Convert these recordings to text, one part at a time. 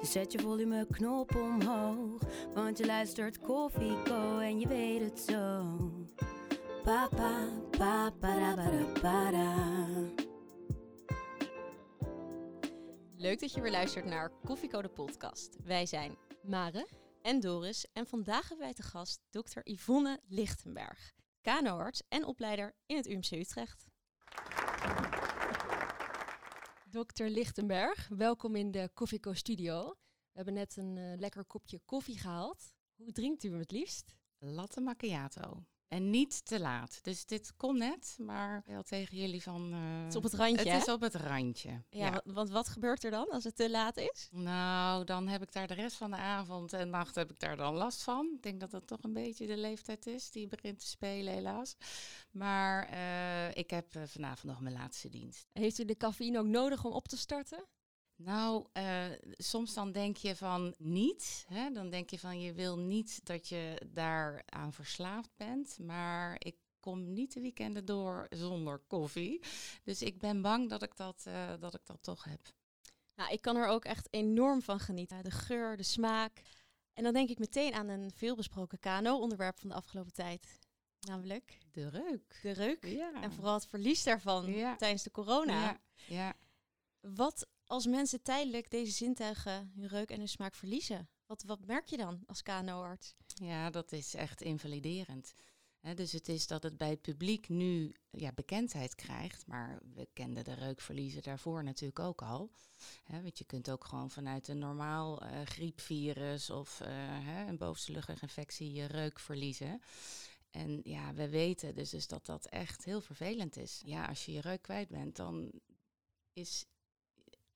Dus zet je volumeknop omhoog. Want je luistert Koffieko en je weet het zo. Papa, papa, para, para, para. Leuk dat je weer luistert naar Koffieko de podcast. Wij zijn Mare. en Doris en vandaag hebben wij te gast dokter Yvonne Lichtenberg, KNO-arts en opleider in het UMC Utrecht. Dr. Lichtenberg, welkom in de Koffieco Studio. We hebben net een eh, lekker kopje koffie gehaald. Hoe drinkt u hem het liefst? Latte macchiato. En niet te laat. Dus dit kon net, maar wel tegen jullie van... eh, Het is op het randje, Het hè? is op het randje. Ja, Ja. wa- want wat gebeurt er dan als het te laat is? Nou, dan heb ik daar de rest van de avond en nacht heb ik daar dan last van. Ik denk dat dat toch een beetje de leeftijd is die begint te spelen, helaas. Maar eh, ik heb eh, vanavond nog mijn laatste dienst. Heeft u de cafeïne ook nodig om op te starten? Nou, eh, soms dan denk je van niet. Hè? Dan denk je van je wil niet dat je daaraan verslaafd bent. Maar ik kom niet de weekenden door zonder koffie. Dus ik ben bang dat ik dat, eh, dat, ik dat toch heb. Nou, ik kan er ook echt enorm van genieten. De geur, de smaak. En dan denk ik meteen aan een veelbesproken KNO-onderwerp van de afgelopen tijd. Namelijk De reuk. de reuk. Ja. En vooral het verlies daarvan Ja. tijdens de corona. Ja, ja. Wat als mensen tijdelijk deze zintuigen, hun reuk en hun smaak verliezen? Wat, wat merk je dan als KNO-arts? ja, dat is echt invaliderend. Dus het is dat het bij het publiek nu ja, bekendheid krijgt, maar we kenden de reukverliezen daarvoor natuurlijk ook al. Want je kunt ook gewoon vanuit een normaal eh, griepvirus of eh, een bovenste luchtweginfectie je reuk verliezen. En ja, we weten dus, dus dat dat echt heel vervelend is. Ja, als je je reuk kwijt bent, dan is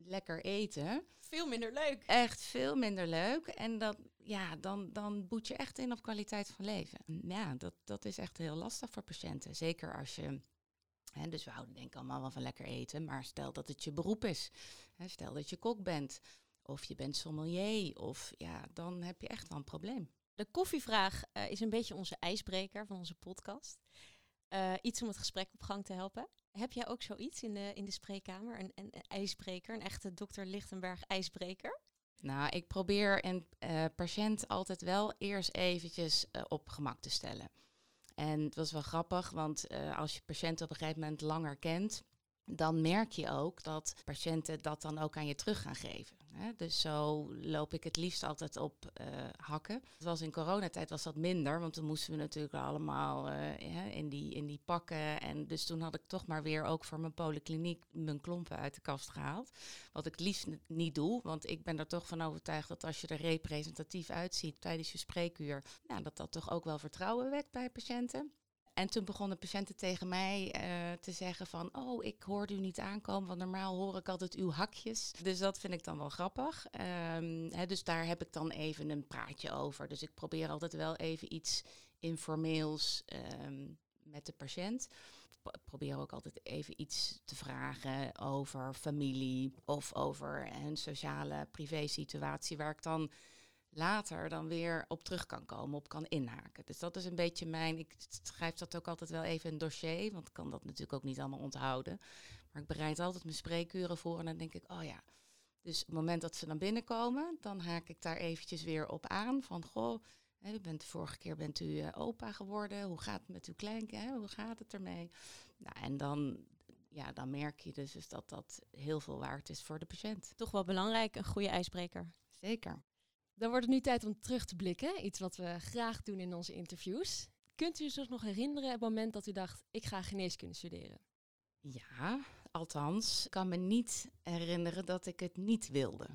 lekker eten Veel minder leuk. echt veel minder leuk. En dat, ja, dan, dan boet je echt in op kwaliteit van leven. Ja, dat, dat is echt heel lastig voor patiënten. Zeker als je. Hè, dus we houden denk ik allemaal wel van lekker eten. Maar stel dat het je beroep is. Hè, stel dat je kok bent. Of je bent sommelier. Of ja, dan heb je echt wel een probleem. De koffievraag eh, is een beetje onze ijsbreker van onze podcast. Eh, iets om het gesprek op gang te helpen. Heb jij ook zoiets in de, in de spreekkamer? Een, een, ijsbreker, een echte dokter Lichtenberg ijsbreker? Nou, ik probeer een eh, patiënt altijd wel eerst eventjes eh, op gemak te stellen. En het was wel grappig, want eh, als je patiënten op een gegeven moment langer kent, dan merk je ook dat patiënten dat dan ook aan je terug gaan geven. Dus zo loop ik het liefst altijd op eh, hakken. Het was in coronatijd was dat minder, want toen moesten we natuurlijk allemaal eh, in, die, in die pakken. En dus toen had ik toch maar weer ook voor mijn polykliniek mijn klompen uit de kast gehaald. Wat ik liefst niet doe, want ik ben er toch van overtuigd dat als je er representatief uitziet tijdens je spreekuur, nou, dat dat toch ook wel vertrouwen wekt bij patiënten. En toen begonnen patiënten tegen mij eh, te zeggen van, oh, ik hoorde u niet aankomen, want normaal hoor ik altijd uw hakjes. Dus dat vind ik dan wel grappig. Ehm, hè, dus daar heb ik dan even een praatje over. Dus ik probeer altijd wel even iets informeels ehm, met de patiënt. Ik probeer ook altijd even iets te vragen over familie of over een sociale privé-situatie waar ik dan later dan weer op terug kan komen, op kan inhaken. Dus dat is een beetje mijn. Ik schrijf dat ook altijd wel even in een dossier, want ik kan dat natuurlijk ook niet allemaal onthouden. Maar ik bereid altijd mijn spreekuren voor en dan denk ik, oh ja. Dus op het moment dat ze dan binnenkomen, dan haak ik daar eventjes weer op aan van, goh, hè, u bent de vorige keer bent u eh, opa geworden. Hoe gaat het met uw kleinkind? Hoe gaat het ermee? Nou, en dan, ja, dan merk je dus, dus dat dat heel veel waard is voor de patiënt. Toch wel belangrijk, een goede ijsbreker. Zeker. Dan wordt het nu tijd om terug te blikken. Iets wat we graag doen in onze interviews. Kunt u zich nog herinneren het moment dat u dacht, ik ga geneeskunde studeren? Ja, althans, ik kan me niet herinneren dat ik het niet wilde.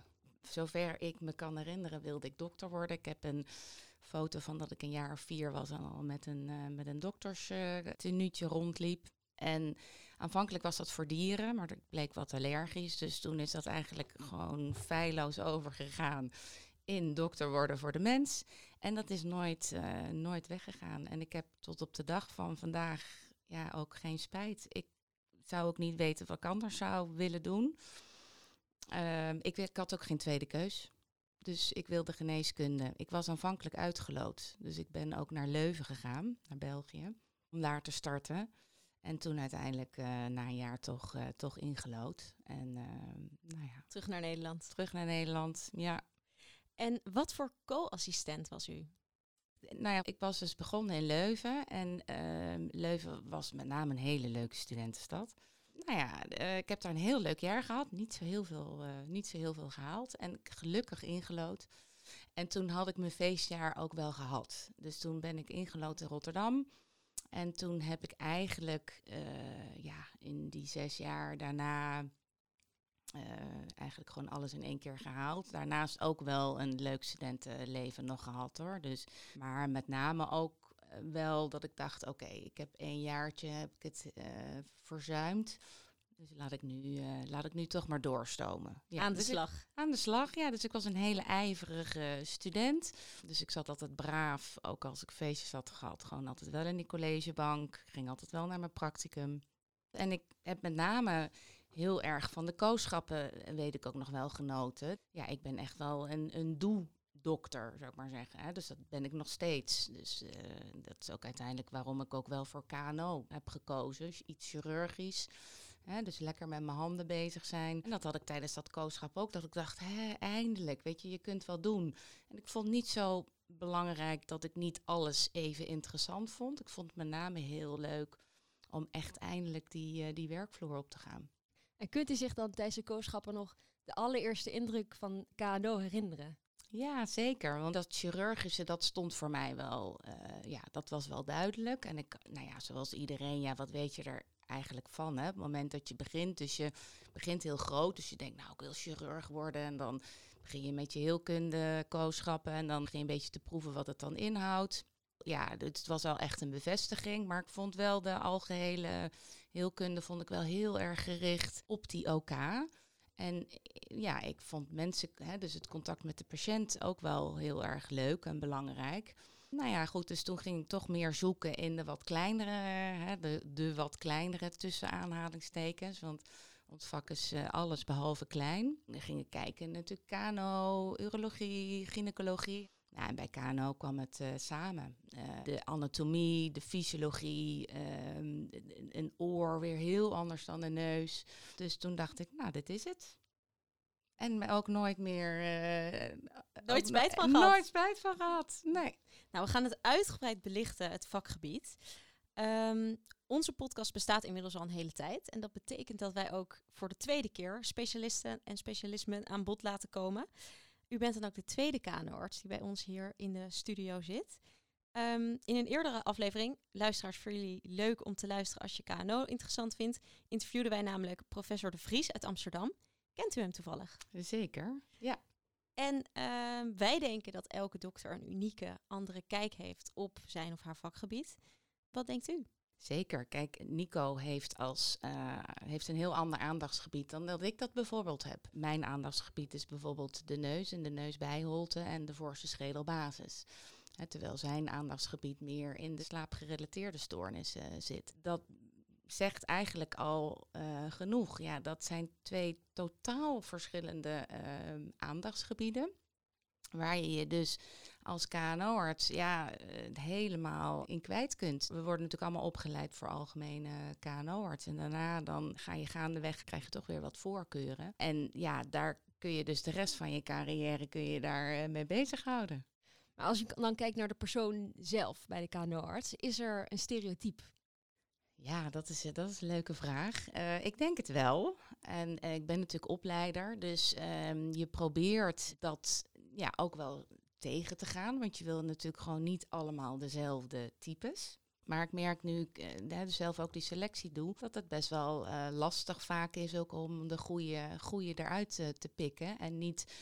Zover ik me kan herinneren wilde ik dokter worden. Ik heb een foto van dat ik een jaar of vier was en al met een, eh met een dokterstenuutje rondliep. En aanvankelijk was dat voor dieren, maar ik bleek wat allergisch. Dus toen is dat eigenlijk gewoon feilloos overgegaan in dokter worden voor de mens. En dat is nooit, uh, nooit weggegaan. En ik heb tot op de dag van vandaag ja, ook geen spijt. Ik zou ook niet weten wat ik anders zou willen doen. Uh, ik, ik had ook geen tweede keus. Dus ik wilde geneeskunde. Ik was aanvankelijk uitgeloot. Dus ik ben ook naar Leuven gegaan, naar België, om daar te starten. En toen uiteindelijk uh, na een jaar toch, uh, toch ingelood. En uh, nou ja. Terug naar Nederland. Terug naar Nederland, ja. En wat voor co-assistent was u? Nou ja, ik was dus begonnen in Leuven. En ehm, Leuven was met name een hele leuke studentenstad. Nou ja, uh, ik heb daar een heel leuk jaar gehad. Niet zo heel veel, uh, niet zo heel veel gehaald. En gelukkig ingelood. En toen had ik mijn feestjaar ook wel gehad. Dus toen ben ik ingelood in Rotterdam. En toen heb ik eigenlijk uh, ja, in die zes jaar daarna eigenlijk gewoon alles in één keer gehaald. Daarnaast ook wel een leuk studentenleven nog gehad hoor. Dus, maar met name ook wel dat ik dacht, oké, okay, ik heb één jaartje heb ik het uh, verzuimd. Dus laat ik, nu, uh, laat ik nu toch maar doorstomen. Ja, aan de dus slag. Ik, aan de slag, ja. Dus ik was een hele ijverige student. Dus ik zat altijd braaf, ook als ik feestjes had gehad. Gewoon altijd wel in die collegebank. Ging altijd wel naar mijn practicum. En ik heb met name heel erg van de kooschappen, weet ik ook nog wel, genoten. Ja, ik ben echt wel een, een doe dokter, zou ik maar zeggen. Hè. Dus dat ben ik nog steeds. Dus uh, dat is ook uiteindelijk waarom ik ook wel voor KNO heb gekozen. Iets chirurgisch. Hè, dus lekker met mijn handen bezig zijn. En dat had ik tijdens dat kooschap ook. Dat ik dacht, hè, eindelijk, weet je, je kunt wel doen. En ik vond niet zo belangrijk dat ik niet alles even interessant vond. Ik vond met name heel leuk om echt eindelijk die, uh, die werkvloer op te gaan. En kunt u zich dan tijdens de kooschappen nog de allereerste indruk van KNO herinneren? Ja, zeker. Want dat chirurgische, dat stond voor mij wel, uh, ja, dat was wel duidelijk. En ik, nou ja, zoals iedereen, ja, wat weet je er eigenlijk van, hè? Op het moment dat je begint, dus je begint heel groot, dus je denkt, nou, ik wil chirurg worden. En dan begin je met je heelkunde kooschappen en dan begin je een beetje te proeven wat het dan inhoudt. Ja, het was wel echt een bevestiging, maar ik vond wel de algehele heelkunde vond ik wel heel erg gericht op die OK. En ja, ik vond mensen, hè, dus het contact met de patiënt ook wel heel erg leuk en belangrijk. Nou ja, goed, dus toen ging ik toch meer zoeken in de wat kleinere, hè, de, de wat kleinere tussen aanhalingstekens. Want ons vak is uh, alles behalve klein. Dan ging ik kijken natuurlijk kano, urologie, gynaecologie. Nou, en bij KNO kwam het uh, samen. Uh, de anatomie, de fysiologie, um, een oor weer heel anders dan de neus. Dus toen dacht ik, nou, dit is het. En ook nooit meer... Uh, nooit spijt van gehad? Nooit spijt van gehad, nee. Nou, we gaan het uitgebreid belichten, het vakgebied. Um, onze podcast bestaat inmiddels al een hele tijd. En dat betekent dat wij ook voor de tweede keer specialisten en specialismen aan bod laten komen. U bent dan ook de tweede KNO-arts die bij ons hier in de studio zit. Um, in een eerdere aflevering, luisteraars voor jullie leuk om te luisteren als je KNO interessant vindt, interviewden wij namelijk professor De Vries uit Amsterdam. Kent u hem toevallig? Zeker, ja. En uh, wij denken dat elke dokter een unieke andere kijk heeft op zijn of haar vakgebied. Wat denkt u? Zeker. Kijk, Nico heeft, als, uh, heeft een heel ander aandachtsgebied dan dat ik dat bijvoorbeeld heb. Mijn aandachtsgebied is bijvoorbeeld de neus en de neusbijholte en de voorste schedelbasis. He, terwijl zijn aandachtsgebied meer in de slaapgerelateerde stoornissen zit. Dat zegt eigenlijk al uh, genoeg. Ja, dat zijn twee totaal verschillende aandachtsgebieden. Waar je je dus als KNO-arts ja, helemaal in kwijt kunt. We worden natuurlijk allemaal opgeleid voor algemene KNO-arts. En daarna dan ga je gaandeweg, krijg je toch weer wat voorkeuren. En ja, daar kun je dus de rest van je carrière kun je daar uh, mee bezighouden. Maar als je dan kijkt naar de persoon zelf bij de KNO-arts, is er een stereotype? Ja, dat is, dat is een leuke vraag. Uh, ik denk het wel. En uh, ik ben natuurlijk opleider, dus um, je probeert dat ja, ook wel tegen te gaan. Want je wil natuurlijk gewoon niet allemaal dezelfde types. Maar ik merk nu ik uh, zelf ook die selectie doe, dat het best wel uh, lastig vaak is ook om de goede, goede eruit uh, te pikken. En niet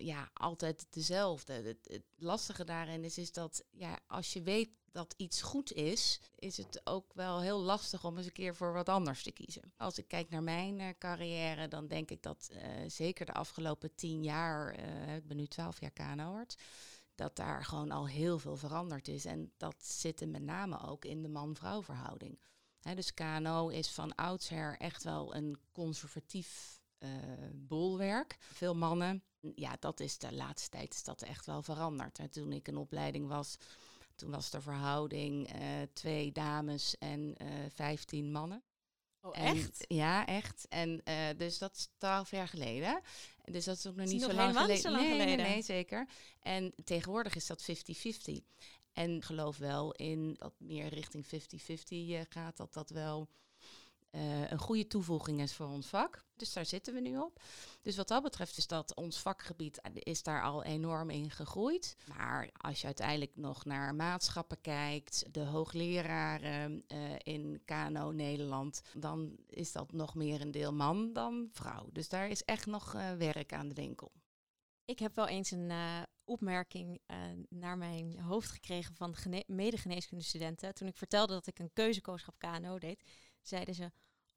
ja, altijd dezelfde. Het, het, lastige daarin is, is dat ja, als je weet dat iets goed is, is het ook wel heel lastig om eens een keer voor wat anders te kiezen. Als ik kijk naar mijn uh, carrière, dan denk ik dat uh, zeker de afgelopen tien jaar, uh, ik ben nu twaalf jaar kanoord, dat daar gewoon al heel veel veranderd is. En dat zit met name ook in de man-vrouw verhouding. Dus KNO is van oudsher echt wel een conservatief bolwerk. Veel mannen. Ja, dat is de laatste tijd is dat echt wel veranderd. En toen ik een opleiding was, toen was de verhouding uh, twee dames en uh, vijftien mannen. Oh, En- echt? ja, echt. En uh, dus dat is twaalf jaar geleden. Dus dat is ook nog is niet nog zo lang geleden. niet zo lang nee, geleden. Nee, nee, zeker. En tegenwoordig is dat 50-50. En geloof wel in dat meer richting 50-50 eh, gaat, dat dat wel eh, een goede toevoeging is voor ons vak. Dus daar zitten we nu op. Dus wat dat betreft is dat ons vakgebied eh, is daar al enorm in gegroeid. Maar als je uiteindelijk nog naar maatschappen kijkt, de hoogleraren eh, in KNO Nederland, dan is dat nog meer een deel man dan vrouw. Dus daar is echt nog werk aan de winkel. Ik heb wel eens een opmerking naar mijn hoofd gekregen van gene- mede-geneeskundestudenten. Toen ik vertelde dat ik een keuzekooschap KNO deed, zeiden ze...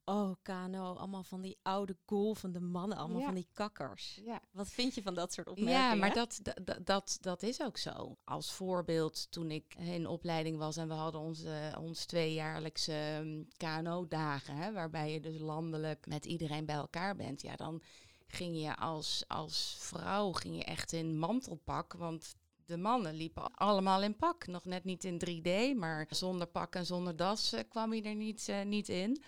Oh, KNO, allemaal van die oude golvende mannen, allemaal Ja. van die kakkers. Ja. Wat vind je van dat soort opmerkingen? Ja, maar dat, dat- dat, dat, is ook zo. Als voorbeeld, toen ik in opleiding was en we hadden onze, ons tweejaarlijkse KNO-dagen, hè, waarbij je dus landelijk met iedereen bij elkaar bent, ja, dan ging je als, als vrouw ging je echt in mantelpak, want de mannen liepen allemaal in pak. Nog net niet in 3D, maar zonder pak en zonder das eh, kwam je er niet, eh, niet in.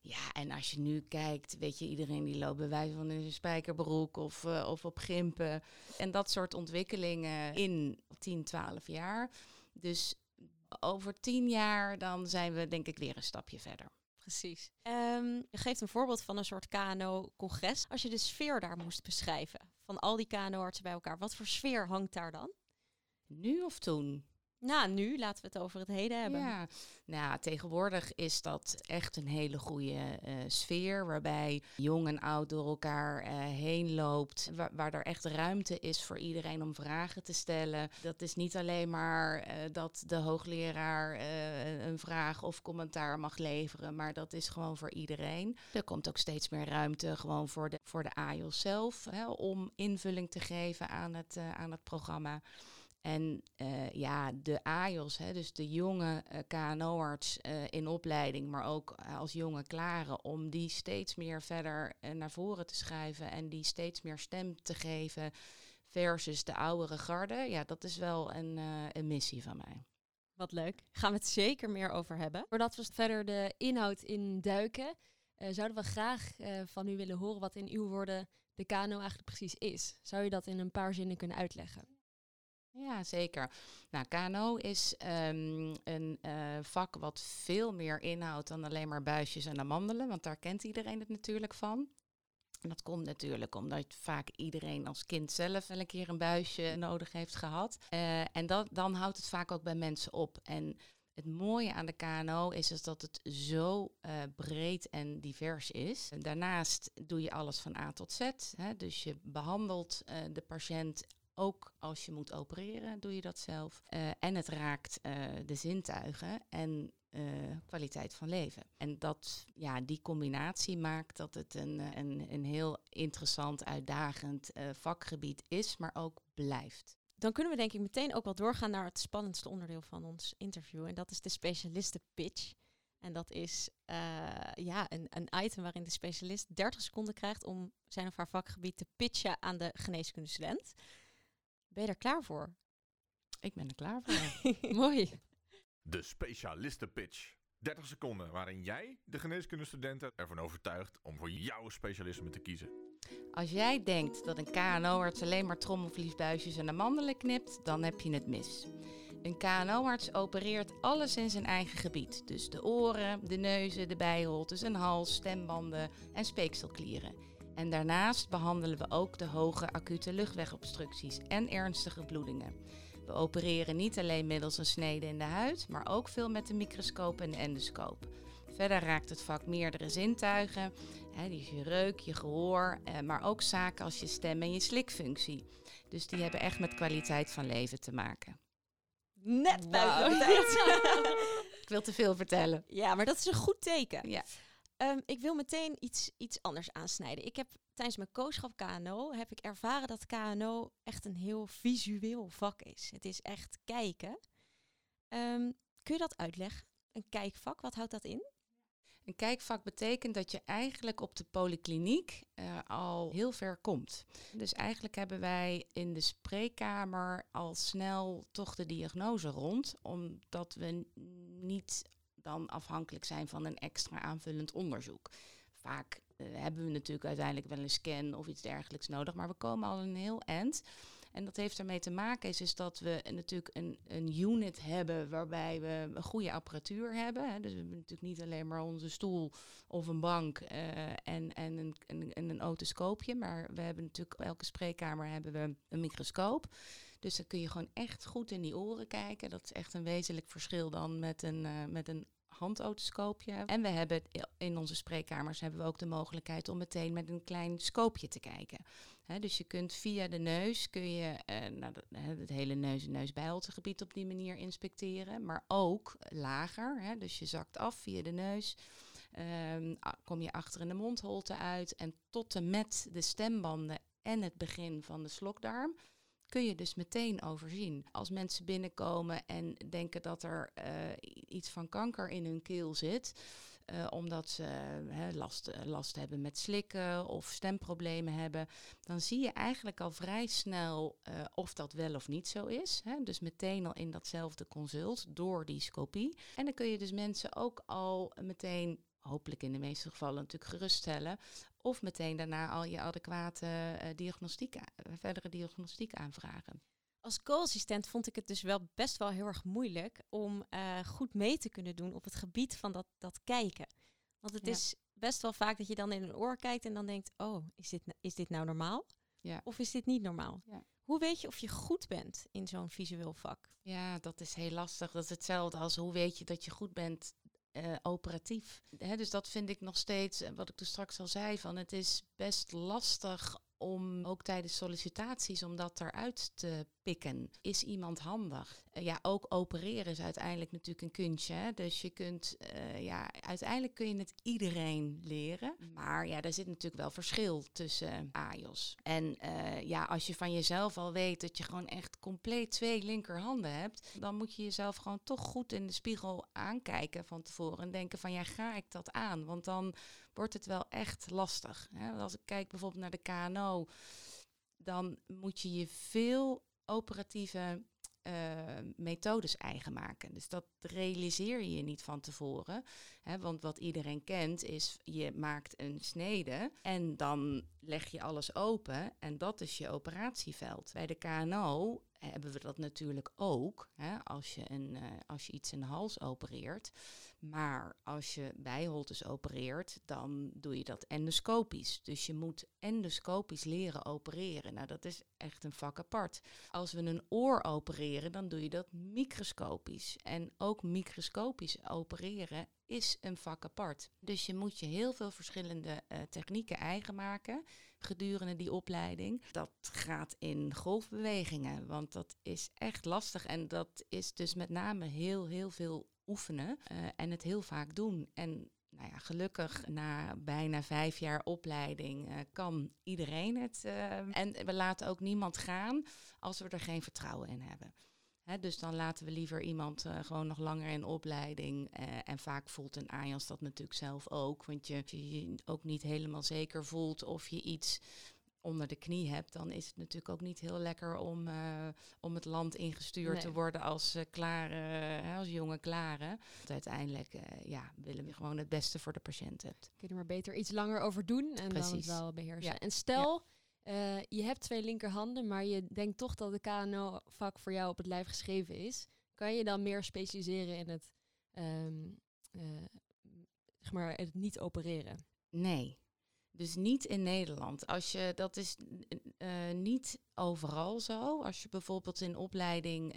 Ja, en als je nu kijkt, weet je, iedereen die loopt bij wijze van een spijkerbroek of, eh, of op gimpen. En dat soort ontwikkelingen in 10, 12 jaar. Dus over 10 jaar dan zijn we denk ik weer een stapje verder. Precies. Ehm, je geeft een voorbeeld van een soort KNO-congres. Als je de sfeer daar moest beschrijven, van al die KNO-artsen bij elkaar, wat voor sfeer hangt daar dan? Nu of toen? Nou, nu laten we het over het heden hebben. Ja, nou, tegenwoordig is dat echt een hele goede eh, sfeer. Waarbij jong en oud door elkaar eh, heen loopt. Waar, waar er echt ruimte is voor iedereen om vragen te stellen. Dat is niet alleen maar eh, dat de hoogleraar een vraag of commentaar mag leveren. Maar dat is gewoon voor iedereen. Er komt ook steeds meer ruimte gewoon voor de, voor de AIOS zelf. Hè, om invulling te geven aan het, aan het programma. En eh, ja, de AIOS, hè, dus de jonge eh, KNO-arts eh, in opleiding, maar ook als jonge klaren, om die steeds meer verder naar voren te schuiven en die steeds meer stem te geven versus de oudere garde. Ja, dat is wel een, een missie van mij. Wat leuk. Gaan we het zeker meer over hebben. Voordat we verder de inhoud in duiken, zouden we graag van u willen horen wat in uw woorden de KNO eigenlijk precies is. Zou je dat in een paar zinnen kunnen uitleggen? Ja, zeker. Nou, KNO is ehm, een eh, vak wat veel meer inhoudt dan alleen maar buisjes en amandelen, want daar kent iedereen het natuurlijk van. En dat komt natuurlijk omdat vaak iedereen als kind zelf wel een keer een buisje nodig heeft gehad. Eh, en dat, dan houdt het vaak ook bij mensen op. En het mooie aan de KNO is dat het zo eh, breed en divers is. Daarnaast doe je alles van A tot Z. Hè, dus je behandelt eh, de patiënt ook als je moet opereren, doe je dat zelf. Eh, en het raakt eh, de zintuigen en eh, kwaliteit van leven. En dat, ja, die combinatie maakt dat het een, een, een heel interessant, uitdagend vakgebied is, maar ook blijft. Dan kunnen we denk ik meteen ook wel doorgaan naar het spannendste onderdeel van ons interview. En dat is de specialistenpitch. En dat is ja, een, een item waarin de specialist 30 seconden krijgt om zijn of haar vakgebied te pitchen aan de geneeskundestudent. Ben je er klaar voor? Ik ben er klaar voor. Mooi. De specialistenpitch. 30 seconden waarin jij de geneeskundestudenten ervan overtuigt om voor jouw specialisme te kiezen. Als jij denkt dat een KNO-arts alleen maar trommelvliesbuisjes en amandelen knipt, dan heb je het mis. Een KNO-arts opereert alles in zijn eigen gebied. Dus de oren, de neuzen, de bijholtes, een hals, stembanden en speekselklieren. En daarnaast behandelen we ook de hoge acute luchtwegobstructies en ernstige bloedingen. We opereren niet alleen middels een snede in de huid, maar ook veel met de microscoop en de endoscoop. Verder raakt het vak meerdere zintuigen, hè, je reuk, je gehoor, eh, maar ook zaken als je stem en je slikfunctie. Dus die hebben echt met kwaliteit van leven te maken. net buiten de tijd. Ik wil te veel vertellen. ja, maar dat is een goed teken. Ja. Ehm, ik wil meteen iets, iets anders aansnijden. Ik heb tijdens mijn coachschap KNO heb ik ervaren dat KNO echt een heel visueel vak is. Het is echt kijken. Ehm, kun je dat uitleggen? Een kijkvak, wat houdt dat in? Een kijkvak betekent dat je eigenlijk op de polykliniek eh, al heel ver komt. Dus eigenlijk hebben wij in de spreekkamer al snel toch de diagnose rond, omdat we niet dan afhankelijk zijn van een extra aanvullend onderzoek. Vaak eh, hebben we natuurlijk uiteindelijk wel een scan of iets dergelijks nodig, maar we komen al een heel eind. En dat heeft ermee te maken is, is dat we natuurlijk een, een unit hebben waarbij we een goede apparatuur hebben. Hè. Dus we hebben natuurlijk niet alleen maar onze stoel of een bank eh, en, en, een, en, en een otoscoopje. Maar we hebben natuurlijk elke spreekkamer hebben we een microscoop. Dus dan kun je gewoon echt goed in die oren kijken. Dat is echt een wezenlijk verschil dan met een, eh, met een handotoscoopje. En we hebben in onze spreekkamers hebben we ook de mogelijkheid om meteen met een klein scoopje te kijken. Dus je kunt via de neus kun je eh, nou, het hele neus- en neusbijholtegebied op die manier inspecteren. Maar ook lager. Dus je zakt af via de neus. Ehm, kom je achter in de mondholte uit. En tot en met de stembanden en het begin van de slokdarm kun je dus meteen overzien. Als mensen binnenkomen en denken dat er eh, iets van kanker in hun keel zit, eh, omdat ze last, eh, last hebben met slikken of stemproblemen hebben, dan zie je eigenlijk al vrij snel of dat wel of niet zo is. Hè. Dus meteen al in datzelfde consult door die scopie. En dan kun je dus mensen ook al meteen, hopelijk in de meeste gevallen natuurlijk geruststellen, of meteen daarna al je adequate eh, diagnostiek, verdere diagnostiek aanvragen. Als co-assistent vond ik het dus wel best wel heel erg moeilijk om eh, goed mee te kunnen doen op het gebied van dat, dat kijken. Want het Ja. is best wel vaak dat je dan in een oor kijkt en dan denkt, oh, is dit, is dit nou normaal? Ja. Of is dit niet normaal? Ja. Hoe weet je of je goed bent in zo'n visueel vak? Ja, dat is heel lastig. Dat is hetzelfde als hoe weet je dat je goed bent eh, operatief. Dus dat vind ik nog steeds, eh, wat ik toen straks al zei, van het is best lastig om ook tijdens sollicitaties om dat eruit te pikken. Is iemand handig? Eh, ja, ook opereren is uiteindelijk natuurlijk een kunstje. Dus je kunt, eh, ja, uiteindelijk kun je het iedereen leren. Maar ja, daar zit natuurlijk wel verschil tussen AJOS. En eh, ja, als je van jezelf al weet dat je gewoon echt compleet twee linkerhanden hebt, dan moet je jezelf gewoon toch goed in de spiegel aankijken van tevoren en denken van ja, ga ik dat aan? Want dan wordt het wel echt lastig. Hè? Als ik kijk bijvoorbeeld naar de KNO, dan moet je je veel operatieve eh, methodes eigen maken. Dus dat realiseer je je niet van tevoren. Hè? Want wat iedereen kent is, je maakt een snede en dan leg je alles open en dat is je operatieveld. Bij de KNO hebben we dat natuurlijk ook, hè? Als, je een, eh, als je iets in de hals opereert. Maar als je bijholtes opereert, dan doe je dat endoscopisch. Dus je moet endoscopisch leren opereren. Nou, dat is echt een vak apart. Als we een oor opereren, dan doe je dat microscopisch. En ook microscopisch opereren is een vak apart. Dus je moet je heel veel verschillende eh, technieken eigen maken gedurende die opleiding. Dat gaat in golfbewegingen, want dat is echt lastig. En dat is dus met name heel, heel veel oefenen eh, en het heel vaak doen. En nou ja, gelukkig na bijna vijf jaar opleiding eh, kan iedereen het. en we laten ook niemand gaan als we er geen vertrouwen in hebben. Dus dan laten we liever iemand eh, gewoon nog langer in opleiding. eh, en vaak voelt een AJAS dat natuurlijk zelf ook. Want je je je ook niet helemaal zeker voelt of je iets onder de knie hebt, dan is het natuurlijk ook niet heel lekker om, eh, om het land ingestuurd te worden als uh, klare, als jonge klare. Want uiteindelijk ja, willen we gewoon het beste voor de patiënt hebben. Kun je er maar beter iets langer over doen en dan het Precies. wel beheersen. Ja. En stel, eh, je hebt twee linkerhanden, maar je denkt toch dat de KNO-vak voor jou op het lijf geschreven is. Kan je dan meer specialiseren in het, ehm, eh, zeg maar, het niet opereren? Nee. Dus niet in Nederland. Als je, dat is eh, niet overal zo. Als je bijvoorbeeld in opleiding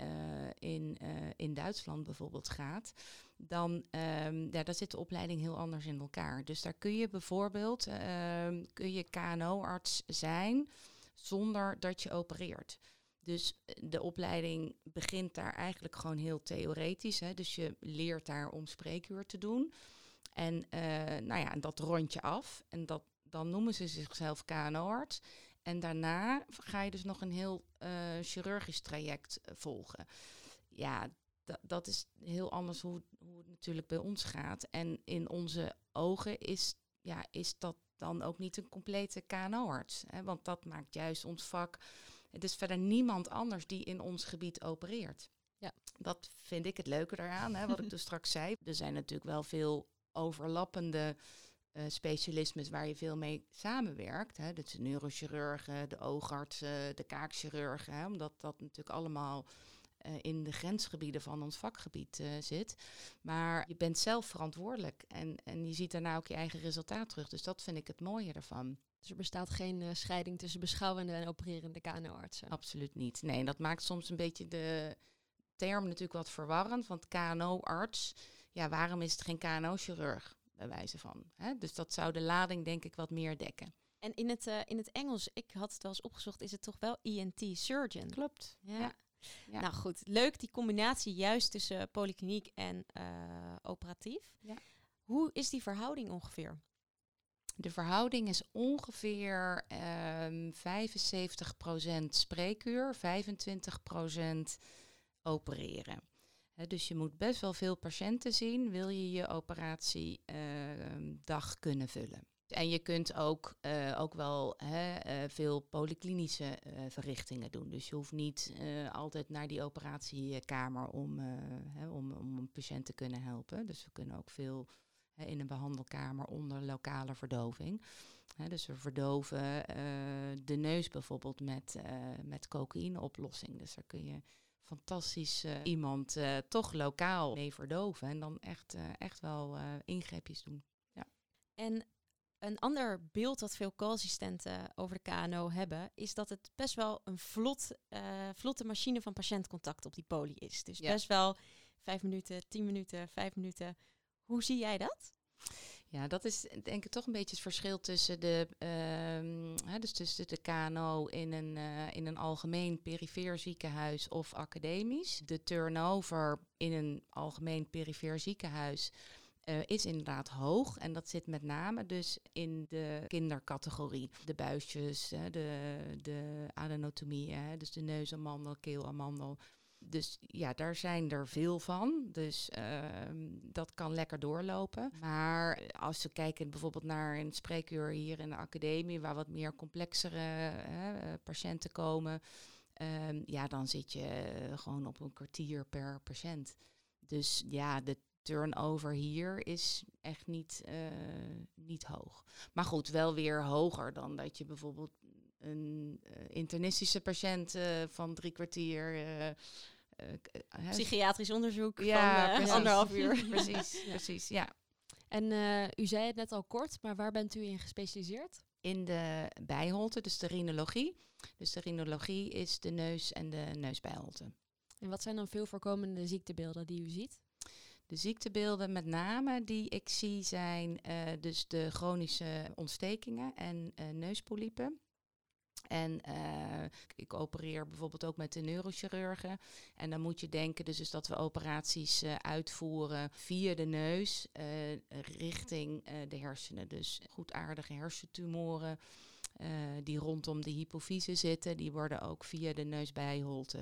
in, in Duitsland bijvoorbeeld gaat, dan ehm, ja, daar zit de opleiding heel anders in elkaar. Dus daar kun je bijvoorbeeld ehm, kun je KNO-arts zijn zonder dat je opereert. Dus eh, de opleiding begint daar eigenlijk gewoon heel theoretisch. Hè? Dus je leert daar om spreekuur te doen. En uh, nou ja, dat rond je af. En dat, dan noemen ze zichzelf KNO-arts. En daarna ga je dus nog een heel uh, chirurgisch traject volgen. Ja, dat is heel anders hoe, hoe het natuurlijk bij ons gaat. En in onze ogen is, ja, is dat dan ook niet een complete KNO-arts. Want dat maakt juist ons vak. Het is verder niemand anders die in ons gebied opereert. Ja. Dat vind ik het leuke daaraan, hè, wat ik dus straks zei. Er zijn natuurlijk wel veel overlappende uh, specialismes waar je veel mee samenwerkt. Hè. Dat de neurochirurgen, de oogartsen, de kaakchirurgen. Hè, omdat dat natuurlijk allemaal uh, in de grensgebieden van ons vakgebied uh, zit. Maar je bent zelf verantwoordelijk en, en je ziet daarna ook je eigen resultaat terug. Dus dat vind ik het mooie ervan. Dus er bestaat geen uh, scheiding tussen beschouwende en opererende KNO-artsen? Absoluut niet. Nee, dat maakt soms een beetje de term natuurlijk wat verwarrend. Want KNO-arts, ja, waarom is het geen KNO-chirurg? Bij wijze van. Hè? Dus dat zou de lading denk ik wat meer dekken. En in het, uh, in het Engels, ik had het wel eens opgezocht, is het toch wel ENT surgeon? Klopt. Ja. ja. Ja. Nou goed, leuk die combinatie juist tussen polykliniek en uh, operatief. Ja. Hoe is die verhouding ongeveer? De verhouding is ongeveer um, 75% spreekuur, 25% opereren. He, dus je moet best wel veel patiënten zien, wil je je operatiedag uh, kunnen vullen. En je kunt ook, uh, ook wel hè, uh, veel polyklinische uh, verrichtingen doen. Dus je hoeft niet altijd naar die operatiekamer om, hè, om, om een patiënt te kunnen helpen. Dus we kunnen ook veel hè, in een behandelkamer onder lokale verdoving. Dus we verdoven de neus bijvoorbeeld met, met cocaïneoplossing. Dus daar kun je fantastisch iemand toch lokaal mee verdoven. En dan echt, echt wel ingreepjes doen. En een ander beeld dat veel co-assistenten over de KNO hebben, is dat het best wel een vlot, uh, vlotte machine van patiëntcontact op die poli is. Dus ja. best wel vijf minuten, tien minuten, vijf minuten. Hoe zie jij dat? Ja, dat is denk ik toch een beetje het verschil tussen de, uh, hè, dus tussen de KNO in een, uh, in een algemeen perifeer ziekenhuis of academisch. De turnover in een algemeen perifeer ziekenhuis uh, is inderdaad hoog. En dat zit met name dus in de kindercategorie. De buisjes, de, de adenotomie, dus de neusamandel, keelamandel. Dus ja, daar zijn er veel van. Dus uh, dat kan lekker doorlopen. Maar als we kijken bijvoorbeeld naar een spreekuur hier in de academie, waar wat meer complexere hè, patiënten komen, um, ja, dan zit je gewoon op een kwartier per patiënt. Dus ja, de turnover hier is echt niet, uh, niet hoog. Maar goed, wel weer hoger dan dat je bijvoorbeeld een uh, internistische patiënt uh, van drie kwartier. Psychiatrisch onderzoek ja, van anderhalf uur. precies, ja. precies, ja. En u zei het net al kort, maar waar bent u in gespecialiseerd? In de bijholte, dus de rhinologie. Dus de rhinologie is de neus en de neusbijholte. En wat zijn dan veel voorkomende ziektebeelden die u ziet? De ziektebeelden met name die ik zie zijn uh, dus de chronische ontstekingen en neuspolypen. En uh, ik opereer bijvoorbeeld ook met de neurochirurgen. En dan moet je denken dus, dat we operaties uitvoeren via de neus richting de hersenen. Dus goedaardige hersentumoren die rondom de hypofyse zitten, die worden ook via de neusbijholte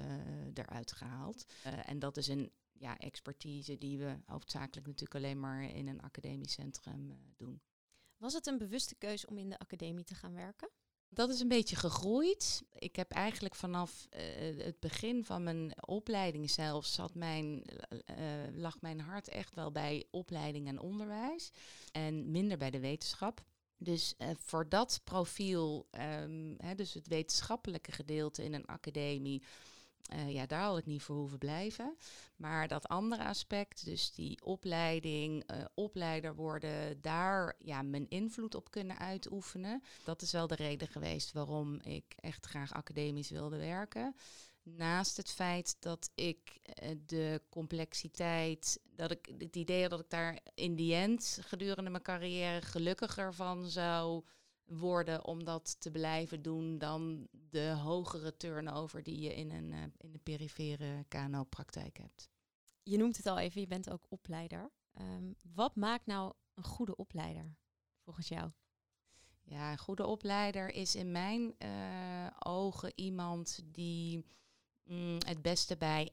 eruit gehaald. en dat is een ja, expertise die we hoofdzakelijk natuurlijk alleen maar in een academisch centrum uh, doen. Was het een bewuste keuze om in de academie te gaan werken? Dat is een beetje gegroeid. Ik heb eigenlijk vanaf uh, het begin van mijn opleiding zelfs zat mijn, uh, lag mijn hart echt wel bij opleiding en onderwijs en minder bij de wetenschap. Dus uh, voor dat profiel, um, hè, dus het wetenschappelijke gedeelte in een academie, uh, ja, daar had ik niet voor hoeven blijven. Maar dat andere aspect, dus die opleiding, uh, opleider worden, daar ja, mijn invloed op kunnen uitoefenen. Dat is wel de reden geweest waarom ik echt graag academisch wilde werken. Naast het feit dat ik uh, de complexiteit, dat ik het idee had dat ik daar in die end gedurende mijn carrière gelukkiger van zou worden om dat te blijven doen dan de hogere turnover die je in een, uh, in de perifere KNO-praktijk hebt. Je noemt het al even, je bent ook opleider. Um, wat maakt nou een goede opleider volgens jou? Ja, een goede opleider is in mijn uh, ogen iemand die mm, het beste bij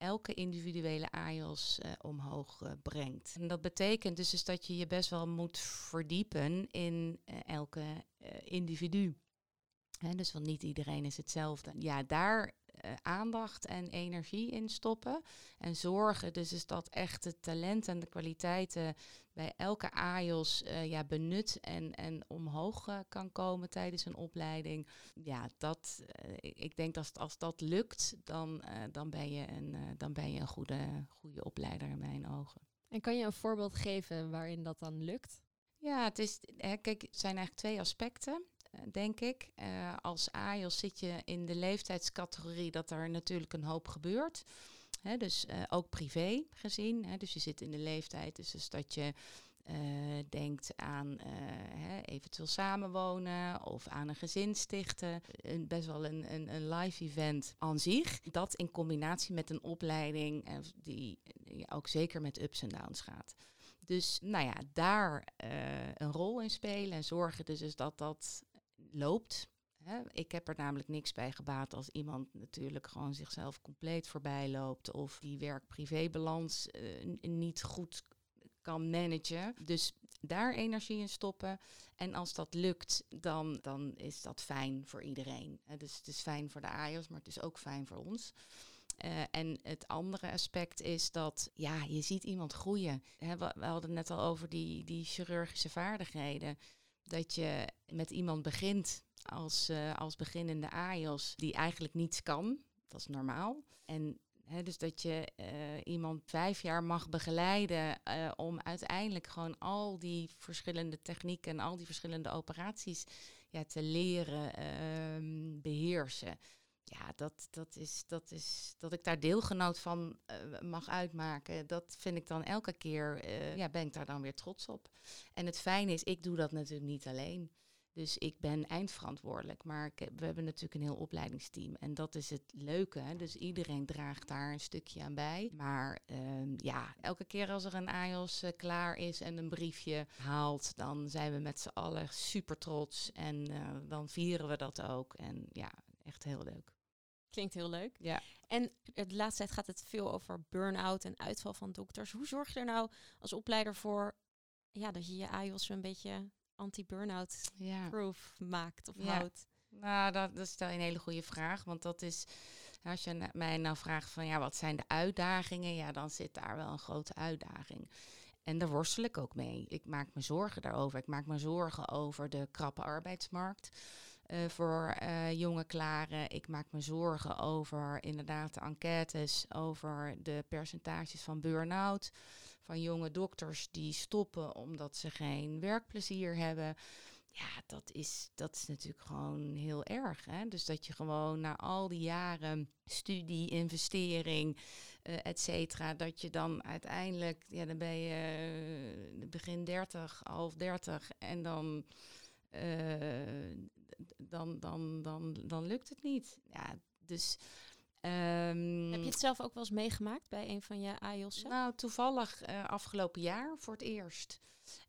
elke individuele AIOS uh, omhoog uh, brengt. En dat betekent dus, dus dat je je best wel moet verdiepen in uh, elke individu. Dus want niet iedereen is hetzelfde. Ja, daar aandacht en energie in stoppen. En zorgen dus is dat echt het talent en de kwaliteiten bij elke AIOS uh, ja, benut en, en omhoog uh, kan komen tijdens een opleiding. Ja, dat, ik denk dat als dat lukt, dan, dan ben je een, dan ben je een goede, goede opleider in mijn ogen. En kan je een voorbeeld geven waarin dat dan lukt? Ja, het, is, hè, kijk, het zijn eigenlijk twee aspecten denk ik. Uh, als AIOS zit je in de leeftijdscategorie dat er natuurlijk een hoop gebeurt. Dus uh, ook privé gezien. Dus je zit in de leeftijd, dus, dat je denkt aan eventueel samenwonen of aan een gezin stichten. Een, best wel een, een, een live event aan zich. Dat in combinatie met een opleiding die, die ook zeker met ups en downs gaat. Dus nou ja, daar een rol in spelen en zorgen dus, dus dat dat loopt. Ik heb er namelijk niks bij gebaat als iemand natuurlijk gewoon zichzelf compleet voorbij loopt of die werk-privé-balans uh, niet goed kan managen. Dus daar energie in stoppen. En als dat lukt, dan, dan is dat fijn voor iedereen. Dus het is fijn voor de AIOS, maar het is ook fijn voor ons. Uh, en het andere aspect is dat ja, je ziet iemand groeien. We, hadden het net al over die, die chirurgische vaardigheden dat je met iemand begint als, uh, als beginnende AIOS die eigenlijk niets kan. Dat is normaal. En dus dat je uh, iemand vijf jaar mag begeleiden uh, om uiteindelijk gewoon al die verschillende technieken en al die verschillende operaties ja, te leren ehm, beheersen ja, dat, dat, is, dat is dat ik daar deelgenoot van uh, mag uitmaken. Dat vind ik dan elke keer, uh, ja, ben ik daar dan weer trots op. En het fijne is, ik doe dat natuurlijk niet alleen. Dus ik ben eindverantwoordelijk, maar we hebben natuurlijk een heel opleidingsteam. En dat is het leuke. Dus iedereen draagt daar een stukje aan bij. Maar uh, ja, elke keer als er een AIOS uh, klaar is en een briefje haalt, dan zijn we met z'n allen super trots. En dan vieren we dat ook. En ja, echt heel leuk. Klinkt heel leuk. Ja. En de laatste tijd gaat het veel over burn-out en uitval van dokters. Hoe zorg je er nou als opleider voor ja, dat je je AIOS een beetje anti-burn-out proof maakt of ja. houdt? Nou, dat, dat stel je een hele goede vraag. Want dat is, als je mij nou vraagt van ja, wat zijn de uitdagingen? Ja, dan zit daar wel een grote uitdaging. En daar worstel ik ook mee. Ik maak me zorgen daarover. Ik maak me zorgen over de krappe arbeidsmarkt. Uh, voor uh, jonge klaren. Ik maak me zorgen over inderdaad de enquêtes, over de percentages van burn-out. Van jonge dokters die stoppen omdat ze geen werkplezier hebben. Ja, dat is, dat is natuurlijk gewoon heel erg. Hè? Dus dat je gewoon na al die jaren studie, investering, uh, et cetera, dat je dan uiteindelijk, ja, dan ben je begin 30, half 30 en dan dan, dan, dan, dan lukt het niet. Ja, dus. Um, Heb je het zelf ook wel eens meegemaakt bij een van je AIOS'en? Nou, toevallig uh, afgelopen jaar voor het eerst.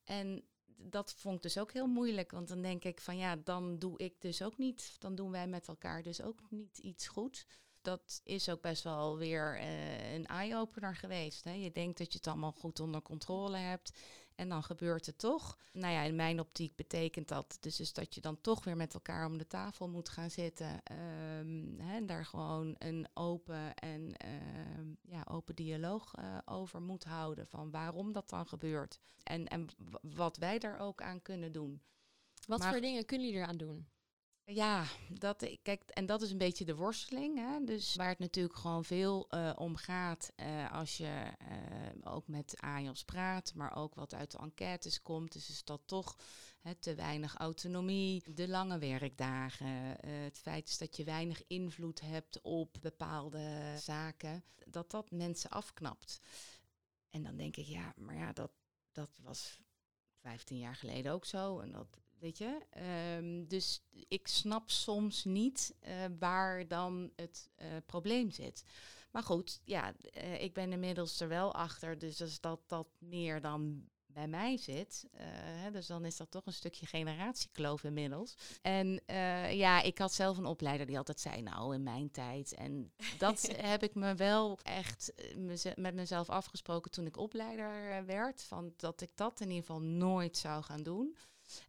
En dat vond ik dus ook heel moeilijk. Want dan denk ik van ja, dan doe ik dus ook niet. Dan doen wij met elkaar dus ook niet iets goed. Dat is ook best wel weer uh, een eye-opener geweest. Hè? Je denkt dat je het allemaal goed onder controle hebt. En dan gebeurt het toch. Nou ja, in mijn optiek betekent dat dus, dus dat je dan toch weer met elkaar om de tafel moet gaan zitten. Um, hè, en daar gewoon een open en uh, ja, open dialoog uh, over moet houden. Van waarom dat dan gebeurt. En, en wat wij daar ook aan kunnen doen. Wat maar, voor dingen kunnen jullie eraan doen? Ja, dat, kijk, en dat is een beetje de worsteling. Hè? Dus waar het natuurlijk gewoon veel uh, om gaat uh, als je ook met AIOS praat, maar ook wat uit de enquêtes komt. Dus is dat toch hè, te weinig autonomie, de lange werkdagen, het feit is dat je weinig invloed hebt op bepaalde zaken, dat dat mensen afknapt. En dan denk ik, ja, maar ja, dat, dat was 15 jaar geleden ook zo. En dat Weet je? Ehm, dus ik snap soms niet eh, waar dan het eh, probleem zit. Maar goed, ja, eh, ik ben inmiddels er wel achter. Dus als dat, dat meer dan bij mij zit. dus dan is dat toch een stukje generatiekloof inmiddels. En ja, ik had zelf een opleider die altijd zei, nou, in mijn tijd. En dat heb ik me wel echt met mezelf afgesproken toen ik opleider werd. Van dat ik dat in ieder geval nooit zou gaan doen.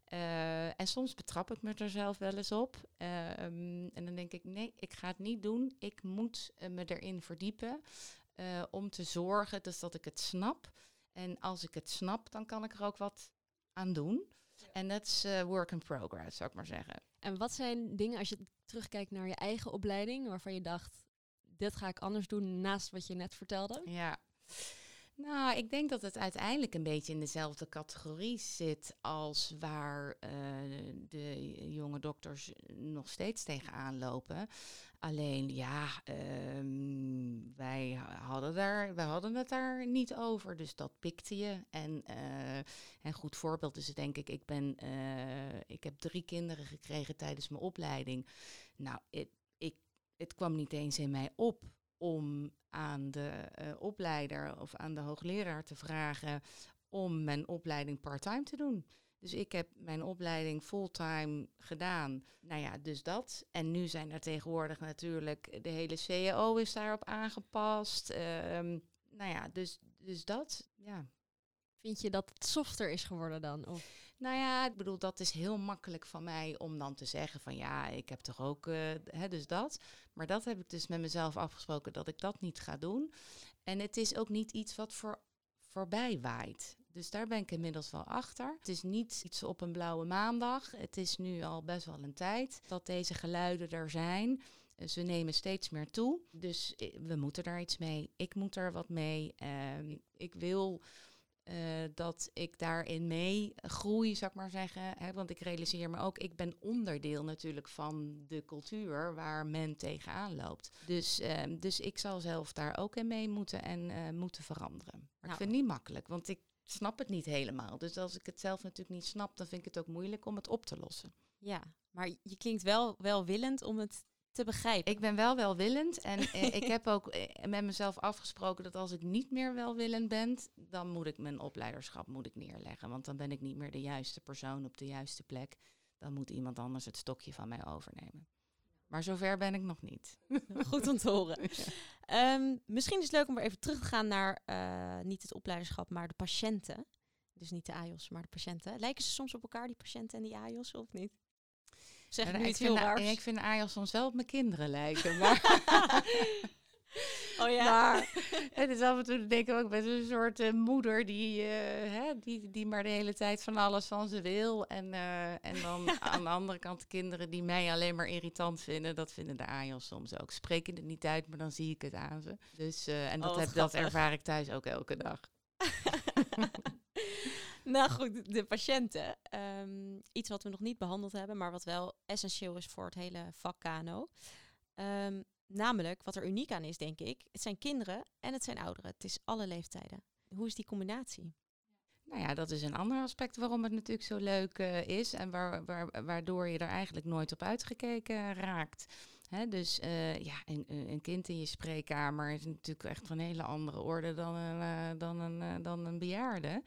Eh, en soms betrap ik me er zelf wel eens op. Ehm, en dan denk ik, nee, ik ga het niet doen. Ik moet eh, me erin verdiepen eh, om te zorgen dus dat ik het snap. En als ik het snap, dan kan ik er ook wat aan doen. En dat is work in progress, zou ik maar zeggen. En wat zijn dingen als je terugkijkt naar je eigen opleiding waarvan je dacht, dit ga ik anders doen naast wat je net vertelde? Ja. Nou, ik denk dat het uiteindelijk een beetje in dezelfde categorie zit als waar eh, de jonge dokters nog steeds tegenaan lopen. Alleen ja, ehm, wij hadden, daar, wij hadden het daar niet over, dus dat pikte je. En eh, een goed voorbeeld is denk ik, ik, ben, eh, ik heb drie kinderen gekregen tijdens mijn opleiding. Nou, het kwam niet eens in mij op om aan de eh, opleider of aan de hoogleraar te vragen om mijn opleiding part-time te doen. Dus ik heb mijn opleiding fulltime gedaan. Nou ja, dus dat. En nu zijn er tegenwoordig natuurlijk, de hele CAO is daarop aangepast. Ehm, nou ja, dus, dus dat, ja. Vind je dat het softer is geworden dan? Of Nou ja, ik bedoel, dat is heel makkelijk van mij om dan te zeggen van ja, ik heb toch ook, eh, hè, dus dat. Maar dat heb ik dus met mezelf afgesproken dat ik dat niet ga doen. En het is ook niet iets wat voor, voorbij waait. Dus daar ben ik inmiddels wel achter. Het is niet iets op een blauwe maandag. Het is nu al best wel een tijd dat deze geluiden er zijn. Eh, Ze nemen steeds meer toe. Dus eh, we moeten daar iets mee. Ik moet er wat mee. Ehm, ik wil eh, dat ik daarin mee groei, zou ik maar zeggen. Hè, want ik realiseer me ook, ik ben onderdeel natuurlijk van de cultuur waar men tegenaan loopt. Dus, ehm, dus ik zal zelf daar ook in mee moeten en eh, moeten veranderen. Maar Nou. ik vind het niet makkelijk, want ik snap het niet helemaal. Dus als ik het zelf natuurlijk niet snap, dan vind ik het ook moeilijk om het op te lossen. Ja, maar je klinkt wel welwillend om het te begrijpen. Ik ben wel welwillend en eh, ik heb ook eh, met mezelf afgesproken dat als ik niet meer welwillend ben, dan moet ik mijn opleiderschap moet ik neerleggen. Want dan ben ik niet meer de juiste persoon op de juiste plek. Dan moet iemand anders het stokje van mij overnemen. Maar zover ben ik nog niet. Goed om te horen. Ehm, misschien is het leuk om weer even terug te gaan naar eh, niet het opleiderschap, maar de patiënten. Dus niet de AJOS, maar de patiënten. Lijken ze soms op elkaar, die patiënten en die AJOS, of niet? Zeg ik nu iets heel raars? ik vind Ayos soms wel op mijn kinderen lijken. Maar, oh ja. maar het is af en toe, denk ik ook, met een soort eh, moeder die, eh, hè, die, die maar de hele tijd van alles van ze wil. En, eh, en dan aan de andere kant de kinderen die mij alleen maar irritant vinden. Dat vinden de Ayos soms ook. Spreken het niet uit, maar dan zie ik het aan ze. Dus, en Oh, dat, heb, dat ervaar ik thuis ook elke dag. nou goed, de patiënten. Ehm, iets wat we nog niet behandeld hebben, maar wat wel essentieel is voor het hele vak KNO. Ehm, namelijk, wat er uniek aan is, denk ik, het zijn kinderen en het zijn ouderen. Het is alle leeftijden. Hoe is die combinatie? Nou ja, dat is een ander aspect waarom het natuurlijk zo leuk eh, is en waar, waar, waardoor je er eigenlijk nooit op uitgekeken raakt. Dus eh, ja, een, een kind in je spreekkamer is natuurlijk echt van een hele andere orde dan een, eh, dan een, dan een bejaarde.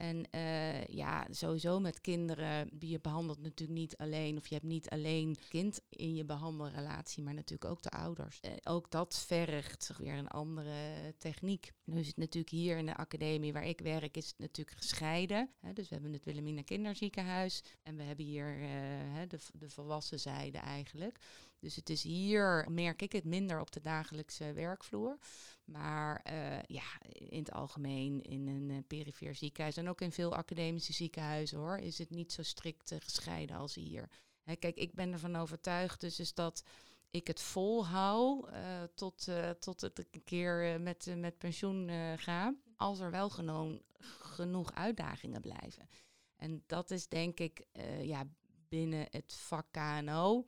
En eh, ja, sowieso met kinderen, je behandelt natuurlijk niet alleen, of je hebt niet alleen kind in je behandelrelatie, maar natuurlijk ook de ouders. Eh, ook dat vergt weer een andere techniek. Nu is het natuurlijk hier in de academie waar ik werk, is het natuurlijk gescheiden. Hè, dus we hebben het Wilhelmina Kinderziekenhuis en we hebben hier eh, de, de volwassen zijde eigenlijk. Dus het is hier, merk ik het minder op de dagelijkse werkvloer. Maar eh, ja, in het algemeen in een eh, perifeer ziekenhuis en ook in veel academische ziekenhuizen hoor, is het niet zo strikt eh, gescheiden als hier. Hè, kijk, ik ben ervan overtuigd dus is dat ik het volhoud eh tot, eh, tot het een keer met, met pensioen ga, als er wel geno- genoeg uitdagingen blijven. En dat is denk ik ja, binnen het vak KNO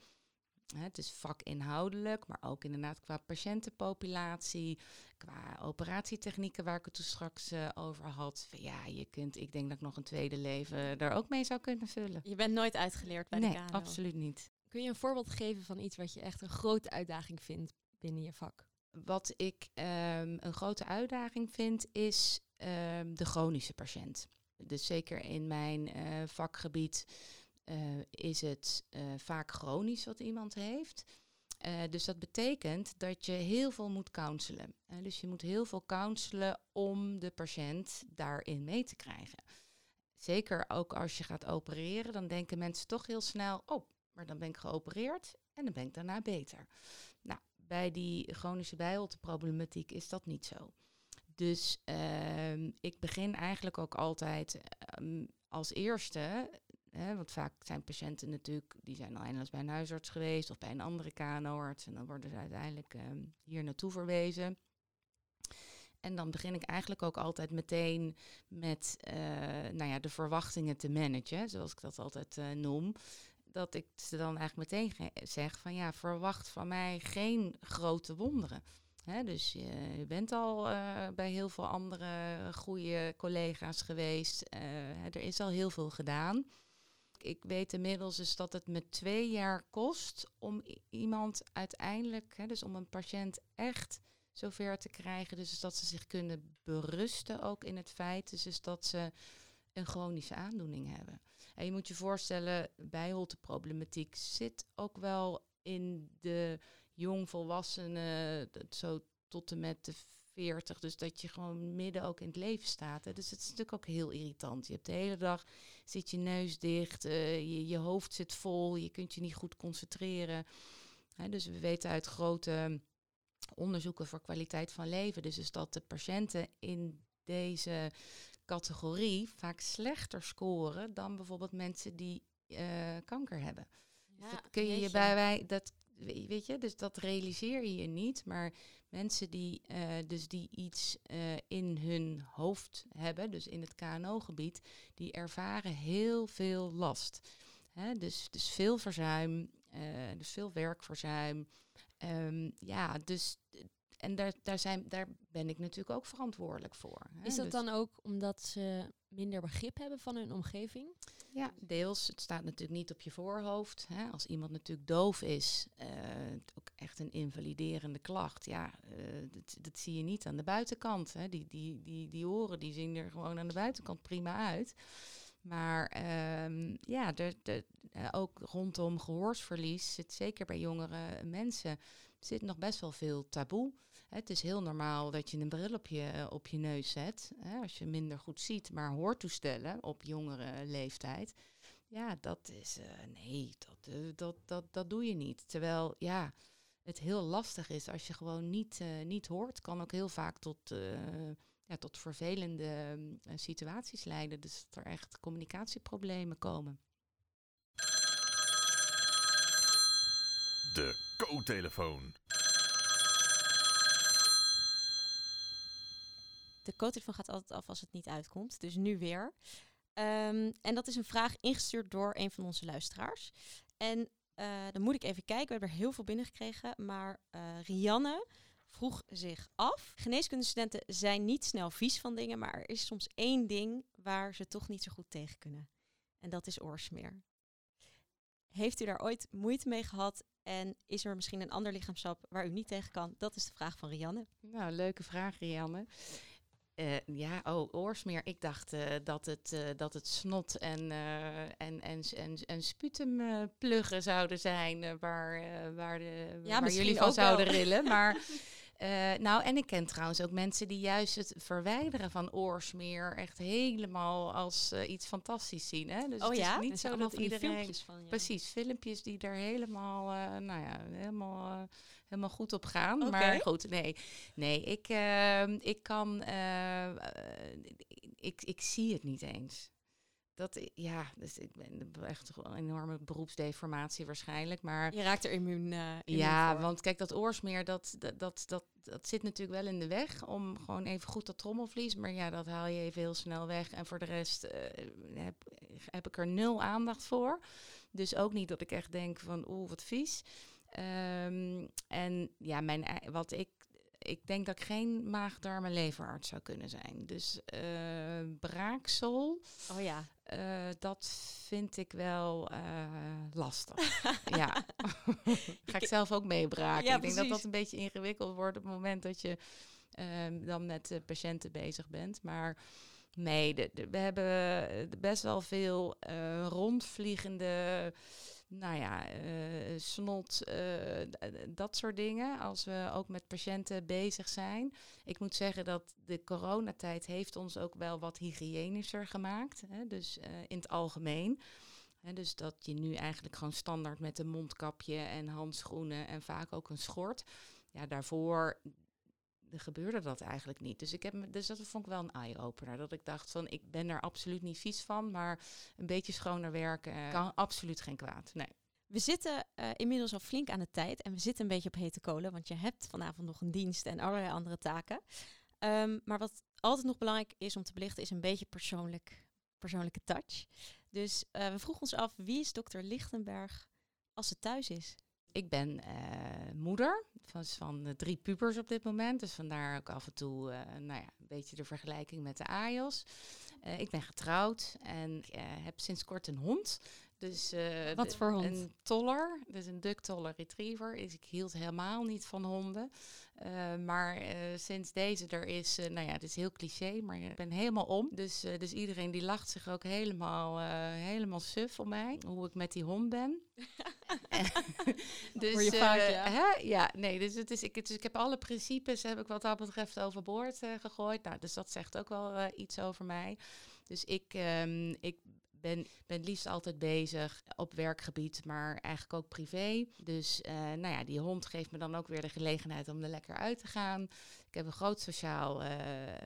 het is vakinhoudelijk, maar ook inderdaad qua patiëntenpopulatie, qua operatietechnieken waar ik het toen straks eh, over had. Ja, je kunt, ik denk dat ik nog een tweede leven daar ook mee zou kunnen vullen. Je bent nooit uitgeleerd bij nee, de KNO. absoluut niet. Kun je een voorbeeld geven van iets wat je echt een grote uitdaging vindt binnen je vak? Wat ik ehm, een grote uitdaging vind, is ehm, de chronische patiënt. Dus zeker in mijn eh, vakgebied is het eh, vaak chronisch wat iemand heeft. Eh, dus dat betekent dat je heel veel moet counselen. Eh, dus je moet heel veel counselen om de patiënt daarin mee te krijgen. Zeker ook als je gaat opereren, dan denken mensen toch heel snel: oh, maar dan ben ik geopereerd en dan ben ik daarna beter. Nou, bij die chronische bijholteproblematiek is dat niet zo. Dus ehm, ik begin eigenlijk ook altijd ehm, als eerste Hè, want vaak zijn patiënten natuurlijk, die zijn al eindeloos bij een huisarts geweest of bij een andere KNO-arts. En dan worden ze uiteindelijk ehm, hier naartoe verwezen. En dan begin ik eigenlijk ook altijd meteen met eh, nou ja, de verwachtingen te managen, zoals ik dat altijd eh, noem. Dat ik ze dan eigenlijk meteen zeg van ja, verwacht van mij geen grote wonderen. Dus je, je bent al eh, bij heel veel andere goede collega's geweest. Er is al heel veel gedaan ik weet inmiddels dus dat het me twee jaar kost om iemand uiteindelijk, hè, dus om een patiënt echt zover te krijgen. Dus dat ze zich kunnen berusten ook in het feit dus, dus dat ze een chronische aandoening hebben. En je moet je voorstellen, bijholteproblematiek zit ook wel in de jongvolwassenen, zo tot en met de 40. Dus dat je gewoon midden ook in het leven staat. Hè. Dus het is natuurlijk ook heel irritant. Je hebt de hele dag zit je neus dicht, eh, je, je hoofd zit vol, je kunt je niet goed concentreren. Hè, dus we weten uit grote onderzoeken voor kwaliteit van leven, dus is dat de patiënten in deze categorie vaak slechter scoren dan bijvoorbeeld mensen die eh, kanker hebben. Ja, dat kun je je bij wij, dat weet je, dus dat realiseer je je niet. Maar mensen die eh, dus die iets eh, in hun hoofd hebben, dus in het KNO-gebied, die ervaren heel veel last. Hè, dus, dus veel verzuim, eh, dus veel werkverzuim. Ehm, ja, dus en daar, daar, zijn, daar ben ik natuurlijk ook verantwoordelijk voor. hè. Is dat Dus- dan ook omdat ze minder begrip hebben van hun omgeving? Ja, deels. Het staat natuurlijk niet op je voorhoofd. Hè. Als iemand natuurlijk doof is, eh, ook echt een invaliderende klacht. Ja, eh, dat, dat zie je niet aan de buitenkant. Hè. Die, die, die, die oren die zien er gewoon aan de buitenkant prima uit. Maar ehm, ja, eh, ook rondom gehoorsverlies zit zeker bij jongere mensen zit nog best wel veel taboe. Het is heel normaal dat je een bril op je, op je neus zet. Hè, als je minder goed ziet, maar hoortoestellen op jongere leeftijd. Ja, dat is. eh, nee, dat, eh, dat, dat, dat doe je niet. Terwijl, ja, het heel lastig is als je gewoon niet, eh, niet hoort. Kan ook heel vaak tot, ja, tot vervelende eh, situaties leiden. Dus dat er echt communicatieproblemen komen. De co-telefoon. De co-telefoon gaat altijd af als het niet uitkomt. Dus nu weer. Ehm, en dat is een vraag ingestuurd door een van onze luisteraars. En eh, dan moet ik even kijken. We hebben er heel veel binnengekregen. Maar eh, Rianne vroeg zich af. Geneeskundestudenten zijn niet snel vies van dingen. Maar er is soms één ding waar ze toch niet zo goed tegen kunnen. En dat is oorsmeer. Heeft u daar ooit moeite mee gehad? En is er misschien een ander lichaamsap waar u niet tegen kan? Dat is de vraag van Rianne. Nou, leuke vraag, Rianne. Eh, ja, oh, oorsmeer. Ik dacht eh, dat, het, eh, dat het snot en, en, en, en, en sputumpluggen zouden zijn waar, waar, de, Ja, waar jullie van wel. zouden rillen. Maar eh, nou, en ik ken trouwens ook mensen die juist het verwijderen van oorsmeer echt helemaal als eh, iets fantastisch zien. Hè? Dus Oh het ja? is niet Er zo dat iedereen... filmpjes van. ja. Precies, filmpjes die er helemaal, eh, nou ja, helemaal, helemaal goed op gaan. Maar goed, nee, nee ik, ehm, ik kan, ik, ik zie het niet eens. Dat, ja, dus ik ben echt een enorme beroepsdeformatie waarschijnlijk. Maar Je raakt er immuun, eh immuun ja, voor. want kijk, dat oorsmeer, dat, dat, dat, dat, dat zit natuurlijk wel in de weg om gewoon even goed dat trommelvlies. Maar ja, dat haal je even heel snel weg. En voor de rest eh, heb, heb ik er nul aandacht voor. Dus ook niet dat ik echt denk van, oeh, wat vies. Ehm, en ja, mijn, wat ik, ik denk dat ik geen maag-darm- en leverarts zou kunnen zijn. Dus eh, braaksel, Oh ja. eh, dat vind ik wel eh, lastig. ja. Ga ik zelf ook meebraken. Ja, ik denk dat dat een beetje ingewikkeld wordt op het moment dat je ehm, dan met patiënten bezig bent. Maar nee, de, de- we hebben best wel veel rondvliegende, nou ja, eh, snot, eh, dat soort dingen. Als we ook met patiënten bezig zijn. Ik moet zeggen dat de coronatijd heeft ons ook wel wat hygiënischer gemaakt. Hè? Dus eh, in het algemeen. Hè, dus dat je nu eigenlijk gewoon standaard met een mondkapje en handschoenen en vaak ook een schort. Ja, daarvoor gebeurde dat eigenlijk niet. Dus, ik heb, dus dat vond ik wel een eye-opener. Dat ik dacht van, ik ben er absoluut niet vies van, maar een beetje schoner werken eh, kan absoluut geen kwaad. Nee. We zitten eh, inmiddels al flink aan de tijd en we zitten een beetje op hete kolen, want je hebt vanavond nog een dienst en allerlei andere taken. Ehm, maar wat altijd nog belangrijk is om te belichten, is een beetje persoonlijk, persoonlijke touch. Dus eh, we vroegen ons af, wie is dokter Lichtenberg als ze thuis is? Ik ben eh, moeder van, van de drie pubers op dit moment. Dus vandaar ook af en toe eh, nou ja, een beetje de vergelijking met de AJOS. Eh, ik ben getrouwd en eh, heb sinds kort een hond. Dus, eh, Wat voor hond? Een toller, dus een Duck Toller Retriever. Is, ik hield helemaal niet van honden. Eh, maar eh, sinds deze er is, nou ja, het is heel cliché, maar ik ben helemaal om. Dus, dus iedereen die lacht zich ook helemaal, helemaal suf om mij, hoe ik met die hond ben. dus, je vaak, ja. hè? ja, nee, dus, het is, ik, dus ik heb alle principes, heb ik wat dat betreft overboord gegooid. Nou, dus dat zegt ook wel iets over mij. Dus ik, ehm, ik ben, ben liefst altijd bezig op werkgebied, maar eigenlijk ook privé. Dus eh, nou ja, die hond geeft me dan ook weer de gelegenheid om er lekker uit te gaan. Ik heb een groot sociaal eh, eh,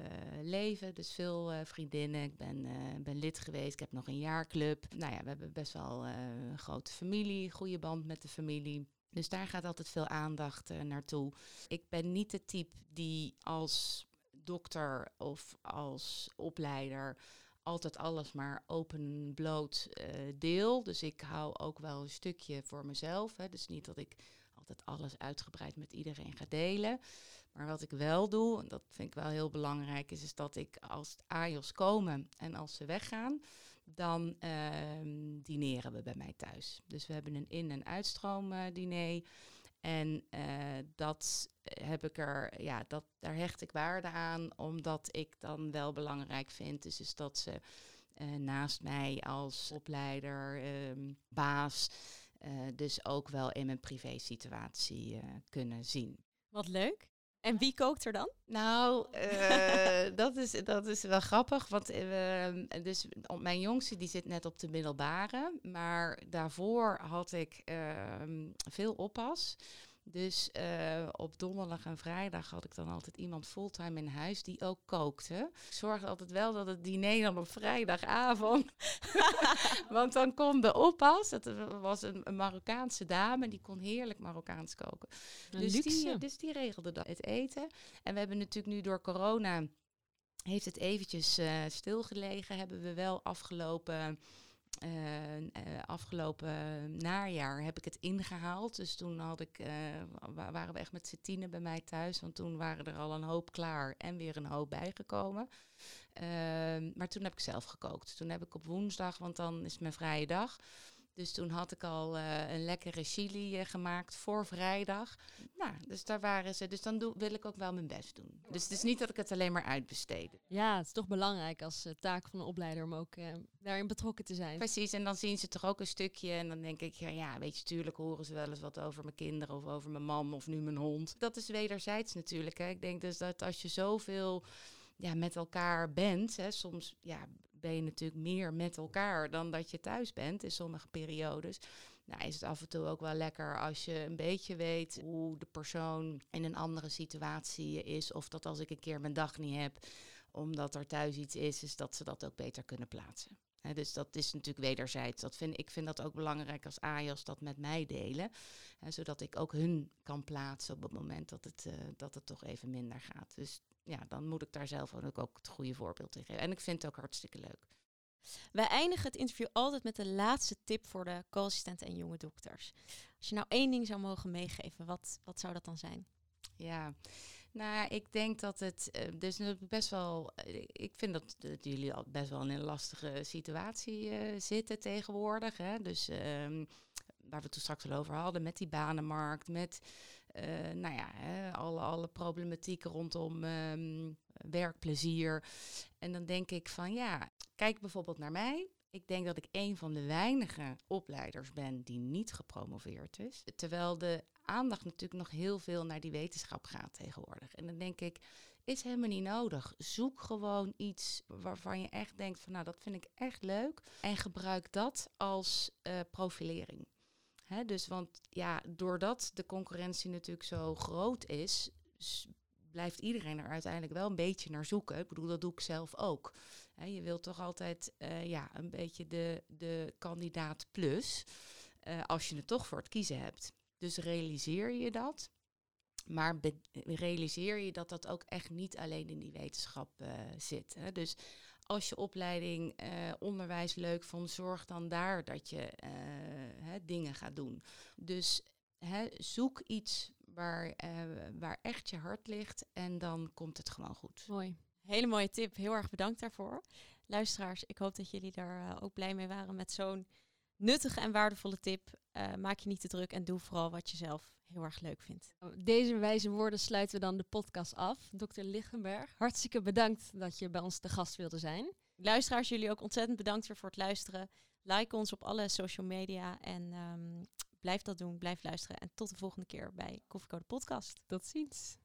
leven, dus veel vriendinnen. Ik ben, ben lid geweest, ik heb nog een jaarclub. Nou ja, we hebben best wel een grote familie, goede band met de familie. Dus daar gaat altijd veel aandacht naartoe. Ik ben niet de type die als dokter of als opleider altijd alles maar open bloot eh, deel. Dus ik hou ook wel een stukje voor mezelf. Hè. Dus niet dat ik altijd alles uitgebreid met iedereen ga delen. Maar wat ik wel doe, en dat vind ik wel heel belangrijk, is, is dat ik als AJOS komen en als ze weggaan, dan ehm, dineren we bij mij thuis. Dus we hebben een in- en uitstroom eh, diner. En eh, dat heb ik er, ja, dat, daar hecht ik waarde aan, omdat ik dan wel belangrijk vind. Dus is dat ze eh, naast mij als opleider, ehm, baas, eh, dus ook wel in mijn privé situatie kunnen zien. Wat leuk. En wie kookt er dan? Nou, eh, dat, is, dat is wel grappig. Want eh, dus mijn jongste die zit net op de middelbare. Maar daarvoor had ik ehm, veel oppas. Dus eh, op donderdag en vrijdag had ik dan altijd iemand fulltime in huis die ook kookte. Ik zorgde altijd wel dat het diner dan op vrijdagavond. Want dan kon de oppas, het was een, een Marokkaanse dame, die kon heerlijk Marokkaans koken. Dus die, dus die regelde dan het eten. En we hebben natuurlijk nu door corona, heeft het eventjes eh, stilgelegen. Hebben we wel afgelopen, eh, eh, afgelopen najaar heb ik het ingehaald. Dus toen had ik, eh, wa- waren we echt met z'n bij mij thuis. Want toen waren er al een hoop klaar en weer een hoop bijgekomen. Ehm, maar toen heb ik zelf gekookt. Toen heb ik op woensdag, want dan is mijn vrije dag. Dus toen had ik al eh, een lekkere chili eh, gemaakt voor vrijdag. Nou, dus daar waren ze. Dus dan doe, wil ik ook wel mijn best doen. Dus het is niet dat ik het alleen maar uitbesteed. Ja, het is toch belangrijk als eh, taak van een opleider om ook daarin betrokken te zijn. Precies, en dan zien ze toch ook een stukje. En dan denk ik, ja, ja, weet je, tuurlijk horen ze wel eens wat over mijn kinderen of over mijn man of nu mijn hond. Dat is wederzijds natuurlijk. Hè. Ik denk dus dat als je zoveel ja, met elkaar bent, hè, soms ja, ben je natuurlijk meer met elkaar dan dat je thuis bent in sommige periodes. Nou, is het af en toe ook wel lekker als je een beetje weet hoe de persoon in een andere situatie is. Of dat als ik een keer mijn dag niet heb, omdat er thuis iets is, is dat ze dat ook beter kunnen plaatsen. Dus dat is natuurlijk wederzijds. Dat vind, ik vind dat ook belangrijk als AJOS dat met mij delen. Zodat ik ook hun kan plaatsen op het moment dat het, eh, dat het toch even minder gaat. Dus ja, dan moet ik daar zelf ook, ook het goede voorbeeld in geven. En ik vind het ook hartstikke leuk. Wij eindigen het interview altijd met de laatste tip voor de co-assistenten en jonge dokters. Als je nou één ding zou mogen meegeven, wat, wat zou dat dan zijn? Ja, nou ik denk dat het uh, dus best wel. Uh, ik vind dat, dat, jullie al best wel in een lastige situatie uh, zitten tegenwoordig. Hè? Dus ehm, waar we het straks al over hadden, met die banenmarkt, met nou ja, hè, alle, alle problematieken rondom um, werkplezier. En dan denk ik van ja, kijk bijvoorbeeld naar mij. Ik denk dat ik een van de weinige opleiders ben die niet gepromoveerd is. Terwijl de aandacht natuurlijk nog heel veel naar die wetenschap gaat tegenwoordig. En dan denk ik, is helemaal niet nodig. Zoek gewoon iets waarvan je echt denkt van nou dat vind ik echt leuk. En gebruik dat als uh, profilering. Hè, dus want ja, doordat de concurrentie natuurlijk zo groot is, blijft iedereen er uiteindelijk wel een beetje naar zoeken. Ik bedoel, dat doe ik zelf ook. Je wilt toch altijd uh, ja, een beetje de, de kandidaat plus. Uh, als je het toch voor het kiezen hebt. Dus realiseer je dat. Maar realiseer je dat dat ook echt niet alleen in die wetenschap uh, zit. Hè? Dus als je opleiding onderwijs leuk vond, zorg dan daar dat je hè, dingen gaat doen. Dus hè, zoek iets waar, waar echt je hart ligt en dan komt het gewoon goed. Mooi. Hele mooie tip. Heel erg bedankt daarvoor. Luisteraars, ik hoop dat jullie daar ook blij mee waren met zo'n nuttige en waardevolle tip. Uh, maak je niet te druk en doe vooral wat je zelf heel erg leuk vindt. Deze wijze woorden sluiten we dan de podcast af. Dr. Lichtenberg, hartstikke bedankt dat je bij ons te gast wilde zijn. Luisteraars, jullie ook ontzettend bedankt weer voor het luisteren. Like ons op alle social media en um, blijf dat doen, blijf luisteren. En tot de volgende keer bij Koffiecode Podcast. Tot ziens.